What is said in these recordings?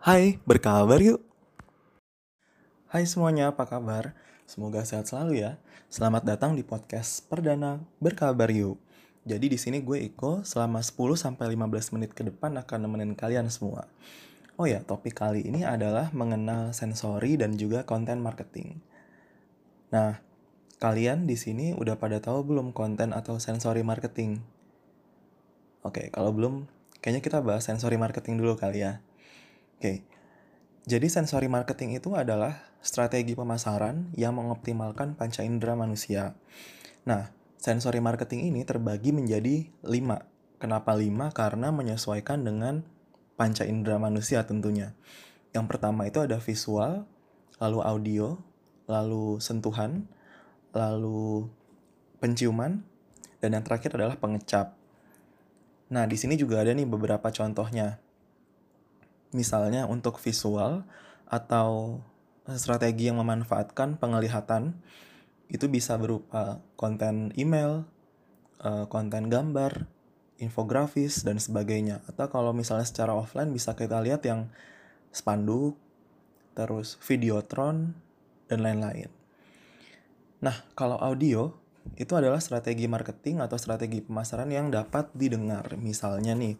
Hai, berkabar yuk. Hai semuanya, apa kabar? Semoga sehat selalu ya. Selamat datang di podcast perdana Berkabar Yuk. Jadi di sini gue Iko selama 10 sampai 15 menit ke depan akan nemenin kalian semua. Oh ya, topik kali ini adalah mengenal sensori dan juga konten marketing. Nah, kalian di sini udah pada tahu belum konten atau sensori marketing? Oke, kalau belum, kayaknya kita bahas sensori marketing dulu kali ya. Oke, jadi sensori marketing itu adalah strategi pemasaran yang mengoptimalkan panca indera manusia. Nah, sensori marketing ini terbagi menjadi lima. Kenapa lima? Karena menyesuaikan dengan panca indera manusia tentunya. Yang pertama itu ada visual, lalu audio, lalu sentuhan, lalu penciuman, dan yang terakhir adalah pengecap. Nah, di sini juga ada nih beberapa contohnya. Misalnya untuk visual atau strategi yang memanfaatkan penglihatan itu bisa berupa konten email, eh, konten gambar, infografis dan sebagainya. Atau kalau misalnya secara offline bisa kita lihat yang spanduk, terus videotron dan lain-lain. Nah, kalau audio itu adalah strategi marketing atau strategi pemasaran yang dapat didengar. Misalnya nih,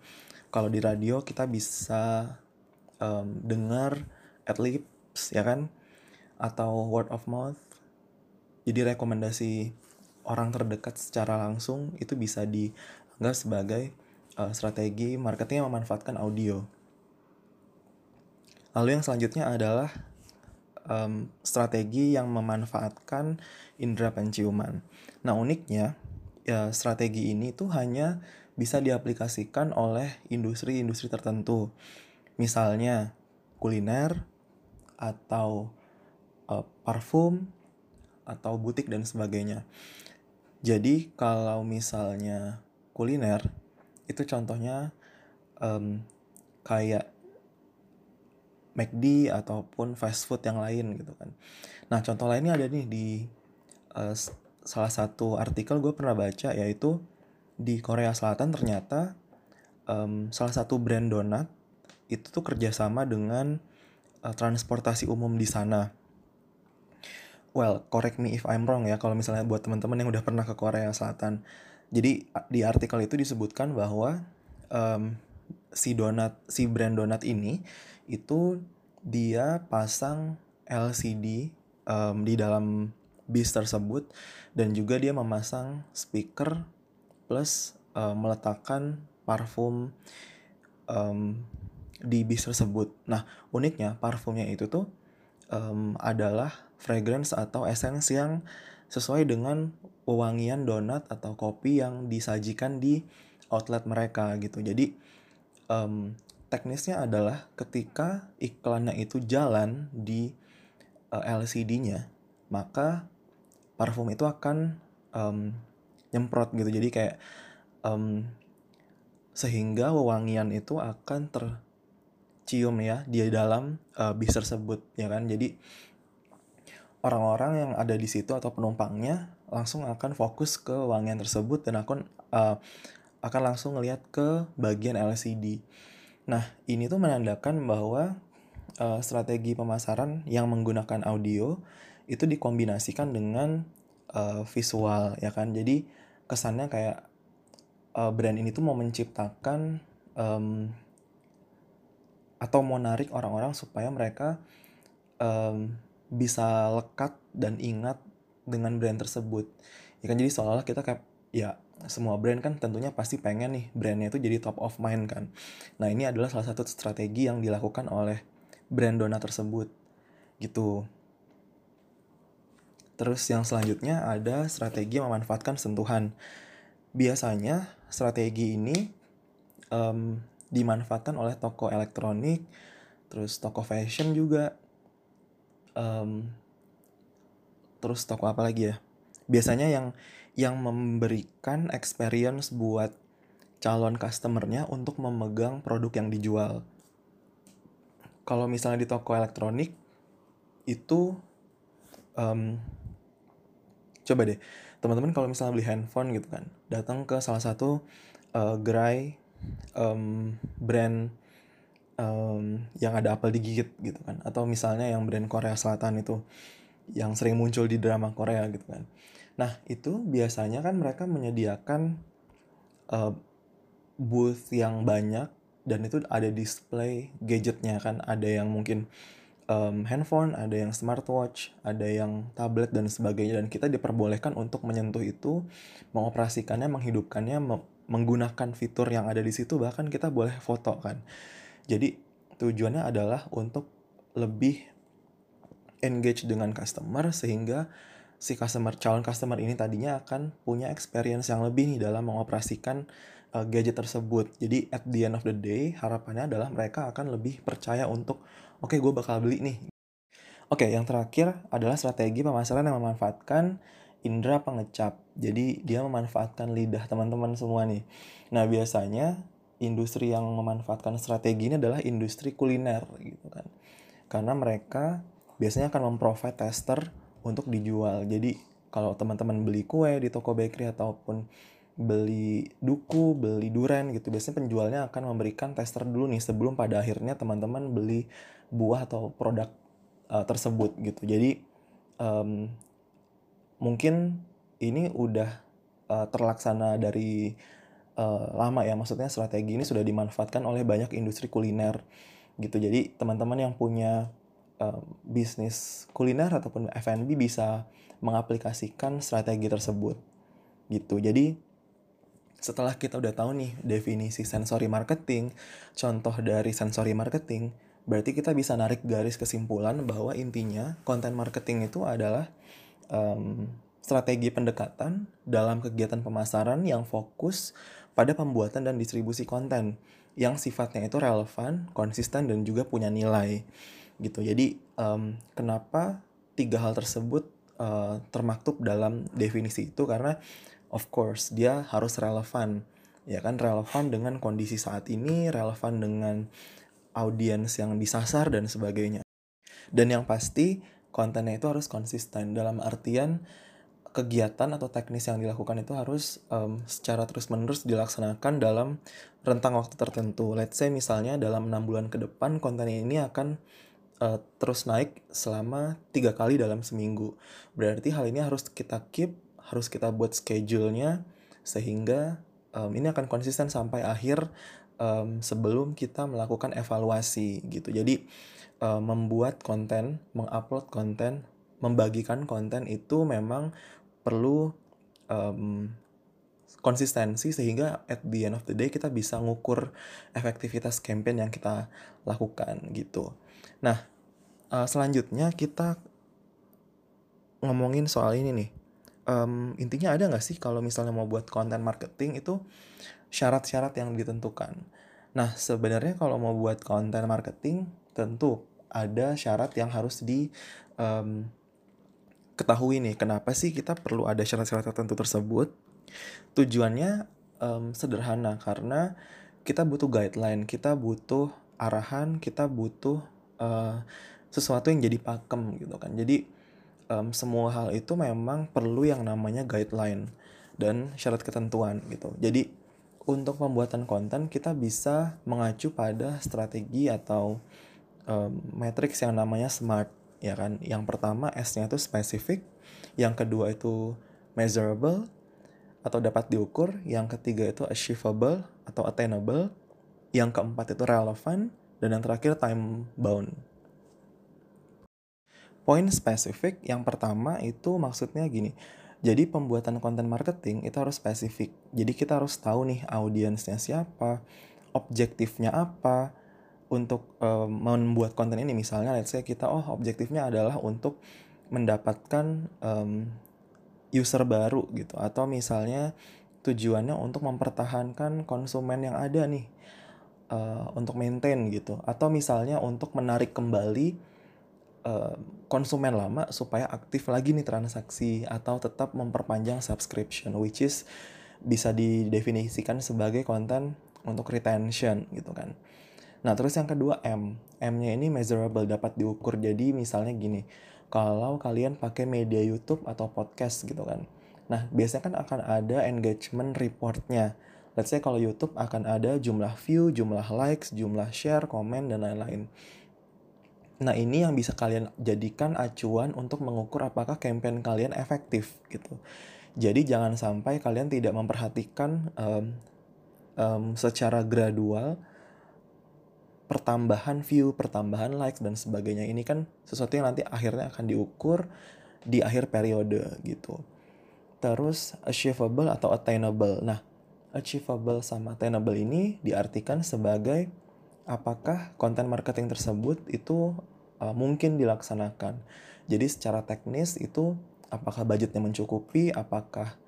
kalau di radio kita bisa um, dengar at lips, ya kan? Atau word of mouth. Jadi rekomendasi orang terdekat secara langsung itu bisa dianggap sebagai uh, strategi marketing yang memanfaatkan audio. Lalu yang selanjutnya adalah um, strategi yang memanfaatkan indera penciuman. Nah uniknya ya strategi ini tuh hanya bisa diaplikasikan oleh industri-industri tertentu. Misalnya kuliner atau uh, parfum atau butik dan sebagainya. Jadi kalau misalnya kuliner itu contohnya um, kayak McD ataupun fast food yang lain gitu kan. Nah contoh lainnya ada nih di uh, salah satu artikel gue pernah baca yaitu di Korea Selatan ternyata um, salah satu brand donat itu tuh kerjasama dengan uh, transportasi umum di sana. Well, correct me if I'm wrong ya kalau misalnya buat teman-teman yang udah pernah ke Korea Selatan. Jadi di artikel itu disebutkan bahwa um, si donat si brand donat ini itu dia pasang LCD um, di dalam bis tersebut dan juga dia memasang speaker plus uh, meletakkan parfum um, di bis tersebut. Nah uniknya parfumnya itu tuh um, adalah fragrance atau essence yang sesuai dengan wewangian donat atau kopi yang disajikan di outlet mereka gitu. Jadi um, teknisnya adalah ketika iklannya itu jalan di uh, eh, LCD-nya, maka parfum itu akan um, nyemprot gitu jadi kayak um, sehingga wewangian itu akan tercium ya di dalam uh, bis tersebut ya kan jadi orang-orang yang ada di situ atau penumpangnya langsung akan fokus ke wangian tersebut dan akan uh, akan langsung ngelihat ke bagian LCD. Nah, ini tuh menandakan bahwa uh, strategi pemasaran yang menggunakan audio itu dikombinasikan dengan uh, visual ya kan jadi kesannya kayak uh, brand ini tuh mau menciptakan um, atau mau narik orang-orang supaya mereka um, bisa lekat dan ingat dengan brand tersebut. Ya kan jadi seolah-olah kita kayak ya semua brand kan tentunya pasti pengen nih brandnya itu jadi top of mind kan. Nah ini adalah salah satu strategi yang dilakukan oleh brand donat tersebut gitu. Terus yang selanjutnya ada strategi memanfaatkan sentuhan. Biasanya strategi ini um, dimanfaatkan oleh toko elektronik, terus toko fashion juga, um, terus toko apa lagi ya? Biasanya yang yang memberikan experience buat calon customernya untuk memegang produk yang dijual. Kalau misalnya di toko elektronik itu um, coba deh teman-teman kalau misalnya beli handphone gitu kan datang ke salah satu uh, gerai um, brand um, yang ada apel digigit gitu kan. Atau misalnya yang brand Korea Selatan itu yang sering muncul di drama Korea gitu kan. Nah itu biasanya kan mereka menyediakan uh, booth yang banyak dan itu ada display gadgetnya kan. Ada yang mungkin um, handphone, ada yang smartwatch, ada yang tablet dan sebagainya. Dan kita diperbolehkan untuk menyentuh itu, mengoperasikannya, menghidupkannya, me menggunakan fitur yang ada di situ bahkan kita boleh foto kan. Jadi tujuannya adalah untuk lebih engage dengan customer sehingga si customer calon customer ini tadinya akan punya experience yang lebih nih dalam mengoperasikan uh, gadget tersebut. Jadi at the end of the day harapannya adalah mereka akan lebih percaya untuk oke okay, gue bakal beli nih. Oke, okay, yang terakhir adalah strategi pemasaran yang memanfaatkan indera pengecap. Jadi dia memanfaatkan lidah teman-teman semua nih. Nah biasanya industri yang memanfaatkan strategi ini adalah industri kuliner gitu kan. Karena mereka biasanya akan memprovide tester untuk dijual. Jadi kalau teman-teman beli kue di toko bakery ataupun beli duku, beli duren gitu. Biasanya penjualnya akan memberikan tester dulu nih sebelum pada akhirnya teman-teman beli buah atau produk uh, tersebut gitu. Jadi um, mungkin ini udah uh, terlaksana dari uh, lama ya. Maksudnya strategi ini sudah dimanfaatkan oleh banyak industri kuliner gitu. Jadi teman-teman yang punya uh, bisnis kuliner ataupun F&B bisa mengaplikasikan strategi tersebut gitu. Jadi setelah kita udah tahu nih definisi sensory marketing, contoh dari sensory marketing, berarti kita bisa narik garis kesimpulan bahwa intinya konten marketing itu adalah um, strategi pendekatan dalam kegiatan pemasaran yang fokus pada pembuatan dan distribusi konten yang sifatnya itu relevan, konsisten dan juga punya nilai gitu. Jadi um, kenapa tiga hal tersebut uh, termaktub dalam definisi itu? Karena of course dia harus relevan ya kan? Relevan dengan kondisi saat ini relevan dengan audiens yang disasar dan sebagainya. Dan yang pasti kontennya itu harus konsisten dalam artian kegiatan atau teknis yang dilakukan itu harus um, secara terus-menerus dilaksanakan dalam rentang waktu tertentu. Let's say misalnya dalam enam bulan ke depan konten ini akan uh, terus naik selama tiga kali dalam seminggu. Berarti hal ini harus kita keep harus kita buat schedule-nya sehingga um, ini akan konsisten sampai akhir um, sebelum kita melakukan evaluasi gitu. Jadi um, membuat konten, mengupload konten, membagikan konten itu memang perlu um, konsistensi sehingga at the end of the day kita bisa ngukur efektivitas campaign yang kita lakukan gitu. Nah, uh, selanjutnya kita ngomongin soal ini nih um, intinya ada nggak sih kalau misalnya mau buat konten marketing itu syarat-syarat yang ditentukan. Nah sebenarnya kalau mau buat konten marketing tentu ada syarat yang harus di um, ketahui nih kenapa sih kita perlu ada syarat-syarat tertentu tersebut. Tujuannya um, sederhana karena kita butuh guideline, kita butuh arahan, kita butuh uh, sesuatu yang jadi pakem gitu kan. Jadi um, semua hal itu memang perlu yang namanya guideline dan syarat ketentuan gitu. Jadi untuk pembuatan konten kita bisa mengacu pada strategi atau um, matrix yang namanya SMART ya kan. Yang pertama S-nya itu spesifik, yang kedua itu measurable atau dapat diukur, yang ketiga itu achievable atau attainable, yang keempat itu relevan dan yang terakhir time bound poin spesifik yang pertama itu maksudnya gini. Jadi pembuatan konten marketing itu harus spesifik. Jadi kita harus tahu nih audiensnya siapa, objektifnya apa untuk um, membuat konten ini. Misalnya let's say kita oh objektifnya adalah untuk mendapatkan um, user baru gitu atau misalnya tujuannya untuk mempertahankan konsumen yang ada nih uh, untuk maintain gitu atau misalnya untuk menarik kembali Eh, konsumen lama supaya aktif lagi nih transaksi atau tetap memperpanjang subscription which is bisa didefinisikan sebagai konten untuk retention gitu kan. Nah, terus yang kedua M. M-nya ini measurable dapat diukur. Jadi misalnya gini, kalau kalian pakai media YouTube atau podcast gitu kan. Nah, biasanya kan akan ada engagement reportnya. let's say kalau YouTube akan ada jumlah view, jumlah likes, jumlah share, komen dan lain-lain. Nah, ini yang bisa kalian jadikan acuan untuk mengukur apakah campaign kalian efektif gitu. Jadi jangan sampai kalian tidak memperhatikan um, um, secara gradual pertambahan view, pertambahan likes dan sebagainya. Ini kan sesuatu yang nanti akhirnya akan diukur di akhir periode gitu. Terus achievable atau attainable. Nah, achievable sama attainable ini diartikan sebagai apakah konten marketing tersebut itu uh, mungkin dilaksanakan. Jadi secara teknis itu apakah budgetnya mencukupi, apakah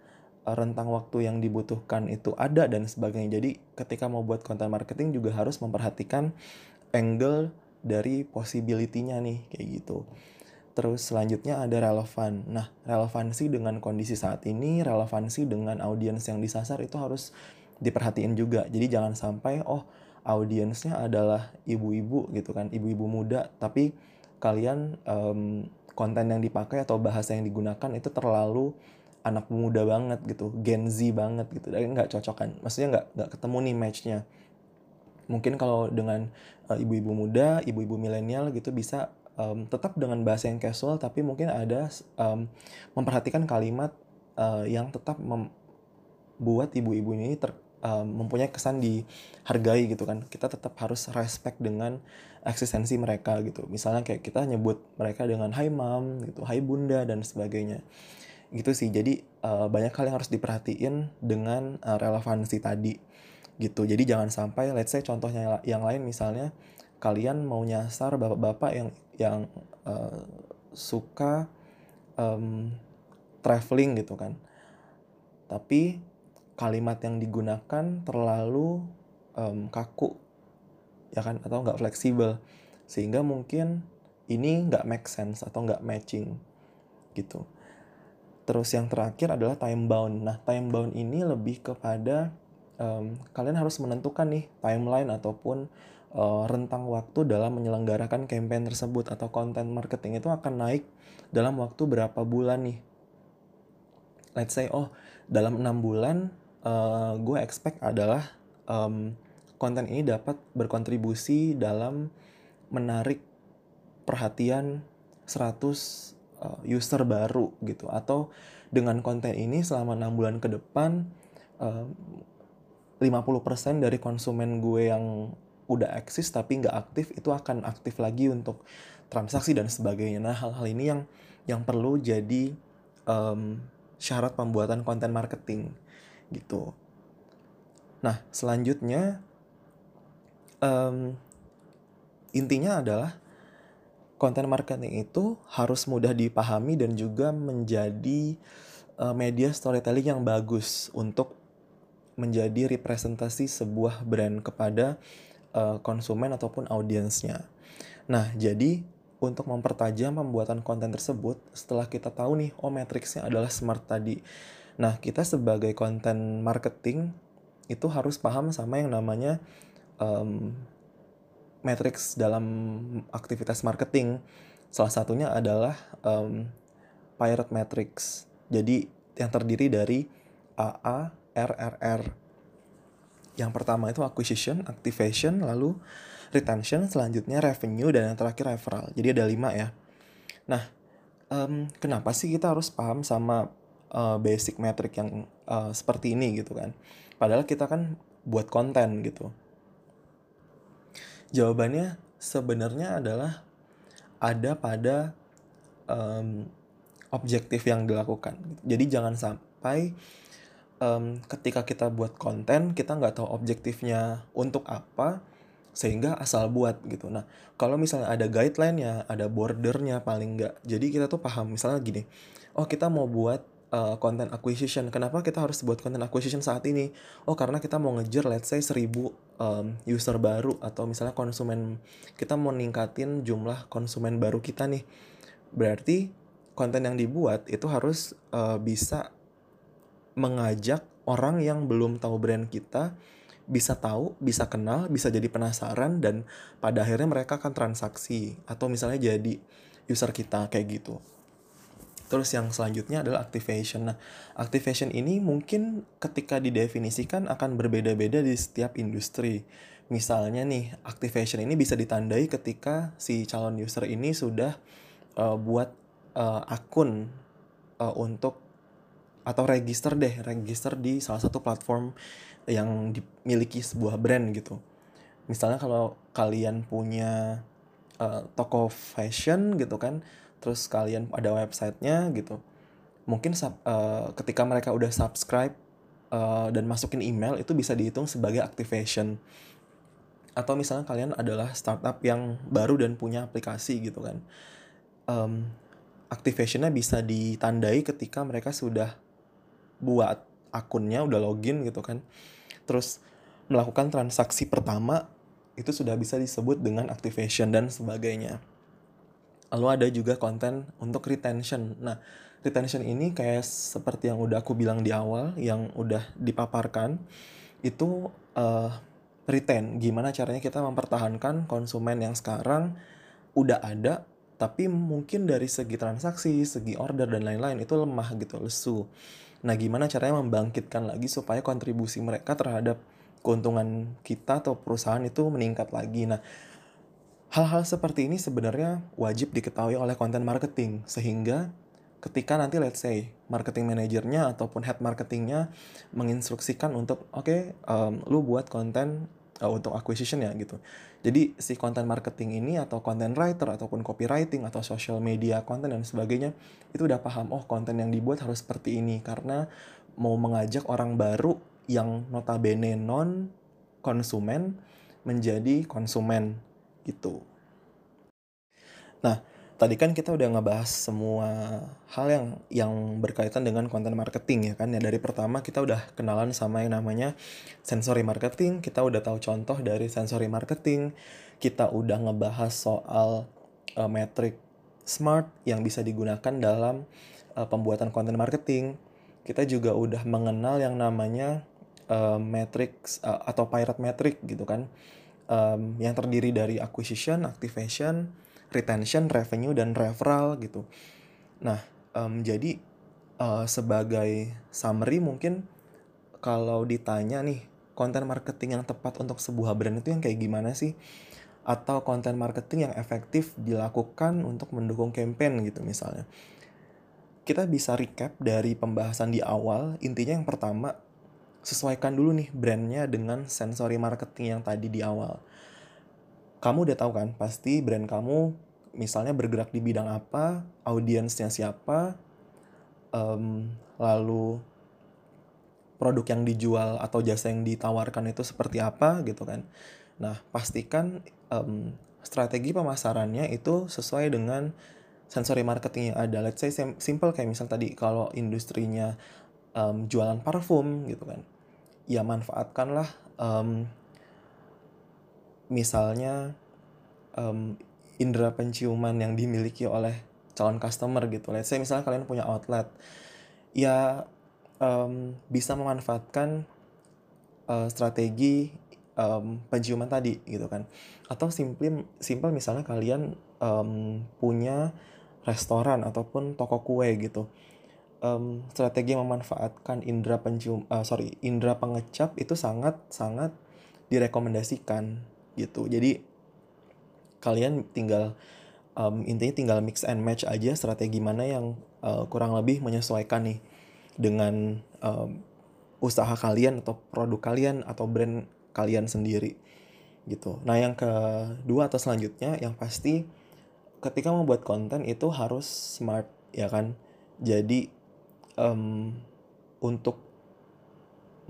rentang waktu yang dibutuhkan itu ada dan sebagainya. Jadi ketika mau buat konten marketing juga harus memperhatikan angle dari possibility-nya nih kayak gitu. Terus selanjutnya ada relevan. Nah, relevansi dengan kondisi saat ini, relevansi dengan audiens yang disasar itu harus diperhatiin juga. Jadi jangan sampai oh audiensnya adalah ibu-ibu gitu kan, ibu-ibu muda, tapi kalian um, konten yang dipakai atau bahasa yang digunakan itu terlalu anak muda banget gitu, Gen Z banget gitu, dan nggak cocok kan. Maksudnya nggak nggak ketemu nih matchnya. Mungkin kalau dengan uh, ibu-ibu muda, ibu-ibu milenial gitu bisa um, tetap dengan bahasa yang casual tapi mungkin ada um, memperhatikan kalimat uh, yang tetap membuat ibu-ibu ini ter, um, mempunyai kesan dihargai gitu kan kita tetap harus respect dengan eksistensi mereka gitu misalnya kayak kita nyebut mereka dengan hai mam gitu hai bunda dan sebagainya gitu sih. Jadi uh, banyak hal yang harus diperhatiin dengan uh, relevansi tadi. Gitu. Jadi jangan sampai let's say contohnya yang lain misalnya kalian mau nyasar bapak-bapak yang yang uh, suka um, traveling gitu kan. Tapi kalimat yang digunakan terlalu um, kaku. Ya kan? Atau nggak fleksibel. Sehingga mungkin ini nggak make sense atau nggak matching. Gitu terus yang terakhir adalah time bound nah time bound ini lebih kepada um, kalian harus menentukan nih timeline ataupun uh, rentang waktu dalam menyelenggarakan campaign tersebut atau konten marketing itu akan naik dalam waktu berapa bulan nih. Let's say oh dalam enam bulan uh, gue expect adalah um, konten ini dapat berkontribusi dalam menarik perhatian 100 uh, eh, user baru gitu atau dengan konten ini selama enam bulan ke depan uh, 50% dari konsumen gue yang udah eksis tapi nggak aktif itu akan aktif lagi untuk transaksi dan sebagainya. Nah hal-hal ini yang yang perlu jadi um, syarat pembuatan konten marketing gitu. Nah selanjutnya um, intinya adalah konten marketing itu harus mudah dipahami dan juga menjadi uh, media storytelling yang bagus untuk menjadi representasi sebuah brand kepada uh, konsumen ataupun audiensnya. Nah, jadi untuk mempertajam pembuatan konten tersebut, setelah kita tahu nih, oh matriksnya adalah smart tadi. Nah, kita sebagai konten marketing itu harus paham sama yang namanya um, matriks dalam aktivitas marketing. Salah satunya adalah um, Pirate Matrix. Jadi yang terdiri dari AA, RRR, yang pertama itu acquisition, activation, lalu retention, selanjutnya revenue, dan yang terakhir referral. Jadi ada lima ya. Nah, um, kenapa sih kita harus paham sama uh, basic metric yang uh, seperti ini gitu kan? Padahal kita kan buat konten gitu. Jawabannya sebenarnya adalah ada pada um, objektif yang dilakukan. Jadi jangan sampai um, ketika kita buat konten kita nggak tahu objektifnya untuk apa sehingga asal buat gitu. Nah, kalau misalnya ada guideline-nya, ada bordernya paling nggak. Jadi kita tuh paham misalnya gini, oh kita mau buat uh, acquisition. Kenapa kita harus buat content acquisition saat ini? Oh karena kita mau ngejar let's say 1000 um, user baru atau misalnya konsumen kita mau ningkatin jumlah konsumen baru kita nih. Berarti konten yang dibuat itu harus uh, bisa mengajak orang yang belum tahu brand kita bisa tahu, bisa kenal, bisa jadi penasaran dan pada akhirnya mereka akan transaksi atau misalnya jadi user kita kayak gitu. Terus yang selanjutnya adalah activation. Nah, activation ini mungkin ketika didefinisikan akan berbeda-beda di setiap industri. Misalnya nih, activation ini bisa ditandai ketika si calon user ini sudah uh, buat uh, akun uh, untuk atau register deh, register di salah satu platform yang dimiliki sebuah brand gitu. Misalnya kalau kalian punya uh, toko fashion gitu kan, terus kalian ada websitenya gitu mungkin uh, ketika mereka udah subscribe uh, dan masukin email itu bisa dihitung sebagai activation. Atau misalnya kalian adalah startup yang baru dan punya aplikasi gitu kan. Um, activationnya bisa ditandai ketika mereka sudah buat akunnya udah login gitu kan. Terus melakukan transaksi pertama itu sudah bisa disebut dengan activation dan sebagainya lalu ada juga konten untuk retention nah retention ini kayak seperti yang udah aku bilang di awal yang udah dipaparkan itu uh, retain gimana caranya kita mempertahankan konsumen yang sekarang udah ada tapi mungkin dari segi transaksi, segi order dan lain-lain itu lemah gitu, lesu. Nah, gimana caranya membangkitkan lagi supaya kontribusi mereka terhadap keuntungan kita atau perusahaan itu meningkat lagi. Nah, Hal-hal seperti ini sebenarnya wajib diketahui oleh content marketing sehingga ketika nanti let's say marketing manajernya ataupun head marketingnya menginstruksikan untuk oke okay, um, lu buat konten uh, untuk acquisition ya gitu. Jadi si content marketing ini atau content writer ataupun copywriting atau social media content dan sebagainya itu udah paham oh konten yang dibuat harus seperti ini karena mau mengajak orang baru yang notabene non konsumen menjadi konsumen gitu. Nah, tadi kan kita udah ngebahas semua hal yang yang berkaitan dengan konten marketing ya kan. Ya dari pertama kita udah kenalan sama yang namanya sensory marketing, kita udah tahu contoh dari sensory marketing, kita udah ngebahas soal uh, metrik smart yang bisa digunakan dalam uh, pembuatan konten marketing. Kita juga udah mengenal yang namanya uh, metrics uh, atau pirate metric gitu kan um, yang terdiri dari acquisition, activation, retention, revenue dan referral gitu. Nah, um, jadi uh, sebagai summary mungkin kalau ditanya nih konten marketing yang tepat untuk sebuah brand itu yang kayak gimana sih? Atau konten marketing yang efektif dilakukan untuk mendukung campaign gitu misalnya. Kita bisa recap dari pembahasan di awal, intinya yang pertama sesuaikan dulu nih brandnya dengan sensory marketing yang tadi di awal. Kamu udah tahu kan, pasti brand kamu misalnya bergerak di bidang apa, audiensnya siapa, um, lalu produk yang dijual atau jasa yang ditawarkan itu seperti apa gitu kan. Nah, pastikan um, strategi pemasarannya itu sesuai dengan sensory marketing yang ada. Let's say simple kayak misal tadi kalau industrinya um, jualan parfum gitu kan ya manfaatkanlah um, misalnya um, indera penciuman yang dimiliki oleh calon customer gitu. Let's say misalnya kalian punya outlet, ya um, bisa memanfaatkan uh, strategi um, penciuman tadi gitu kan. Atau simple simple misalnya kalian um, punya restoran ataupun toko kue gitu um, strategi memanfaatkan indera pencium uh, sorry indera pengecap itu sangat sangat direkomendasikan gitu jadi kalian tinggal um, intinya tinggal mix and match aja strategi mana yang uh, kurang lebih menyesuaikan nih dengan um, usaha kalian atau produk kalian atau brand kalian sendiri gitu. Nah yang kedua atau selanjutnya yang pasti ketika membuat konten itu harus smart ya kan. Jadi um, untuk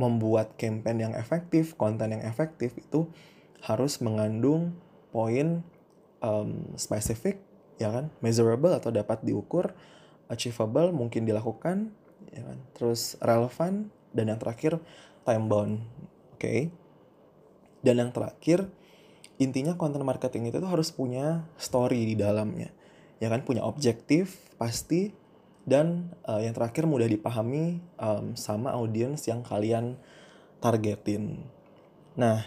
membuat campaign yang efektif, konten yang efektif itu harus mengandung poin um, spesifik, ya kan, measurable atau dapat diukur, achievable mungkin dilakukan, ya kan, terus relevan dan yang terakhir time bound, oke. Okay? Dan yang terakhir intinya konten marketing itu tuh harus punya story di dalamnya, ya kan, punya objektif pasti dan uh, yang terakhir mudah dipahami um, sama audiens yang kalian targetin. Nah,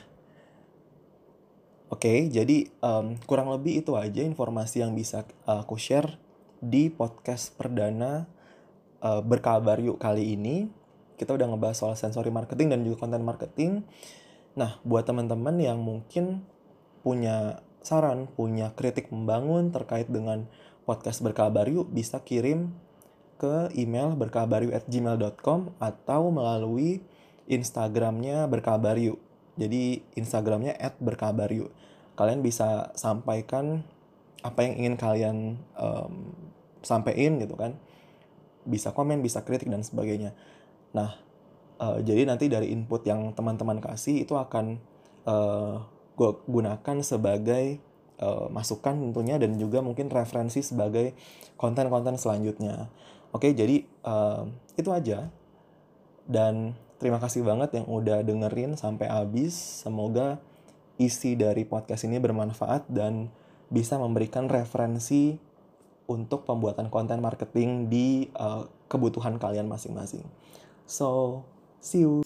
oke, okay, jadi um, kurang lebih itu aja informasi yang bisa uh, aku share di podcast perdana uh, berkabar yuk kali ini. Kita udah ngebahas soal sensory marketing dan juga konten marketing. Nah, buat teman-teman yang mungkin punya saran, punya kritik membangun terkait dengan podcast berkabar yuk, bisa kirim ke email berkabaryu@gmail.com atau melalui Instagramnya berkabar yuk. Jadi Instagramnya @berkabaryu. Kalian bisa sampaikan apa yang ingin kalian um, sampaikan gitu kan. Bisa komen, bisa kritik dan sebagainya. Nah, uh, jadi nanti dari input yang teman-teman kasih itu akan uh, eh, gue gunakan sebagai uh, masukan tentunya dan juga mungkin referensi sebagai konten-konten selanjutnya. Oke, jadi uh, itu aja. Dan terima kasih banget yang udah dengerin sampai habis. Semoga isi dari podcast ini bermanfaat dan bisa memberikan referensi untuk pembuatan konten marketing di uh, kebutuhan kalian masing-masing. So, see you.